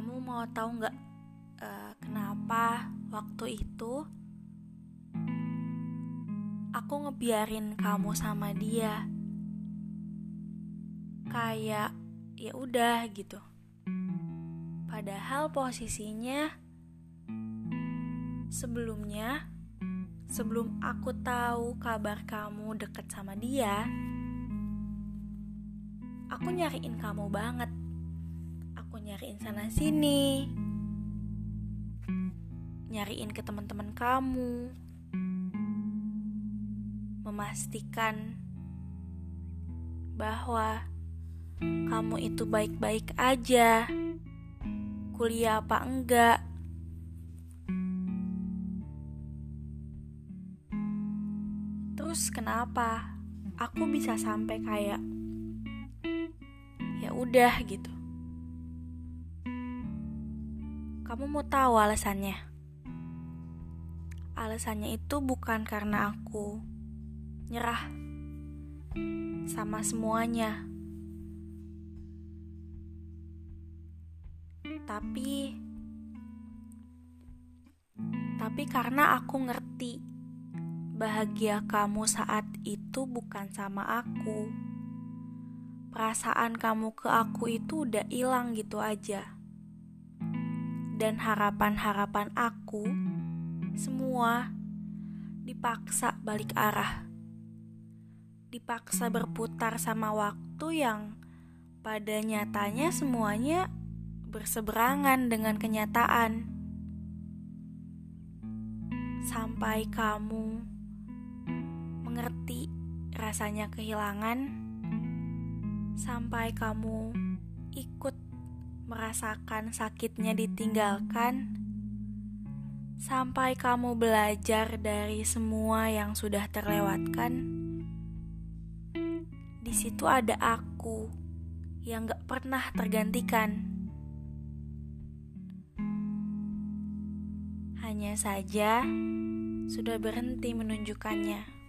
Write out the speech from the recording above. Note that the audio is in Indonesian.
mau tahu nggak uh, kenapa waktu itu aku ngebiarin kamu sama dia? Kayak ya udah gitu. Padahal posisinya sebelumnya sebelum aku tahu kabar kamu deket sama dia aku nyariin kamu banget aku nyariin sana sini. Nyariin ke teman-teman kamu. Memastikan bahwa kamu itu baik-baik aja. Kuliah apa enggak. Terus kenapa aku bisa sampai kayak ya udah gitu. Kamu mau tahu alasannya? Alasannya itu bukan karena aku nyerah sama semuanya. Tapi tapi karena aku ngerti bahagia kamu saat itu bukan sama aku perasaan kamu ke aku itu udah hilang gitu aja. Dan harapan-harapan aku semua dipaksa balik arah. Dipaksa berputar sama waktu yang pada nyatanya semuanya berseberangan dengan kenyataan. Sampai kamu mengerti rasanya kehilangan sampai kamu ikut merasakan sakitnya ditinggalkan, sampai kamu belajar dari semua yang sudah terlewatkan. Di situ ada aku yang gak pernah tergantikan. Hanya saja sudah berhenti menunjukkannya.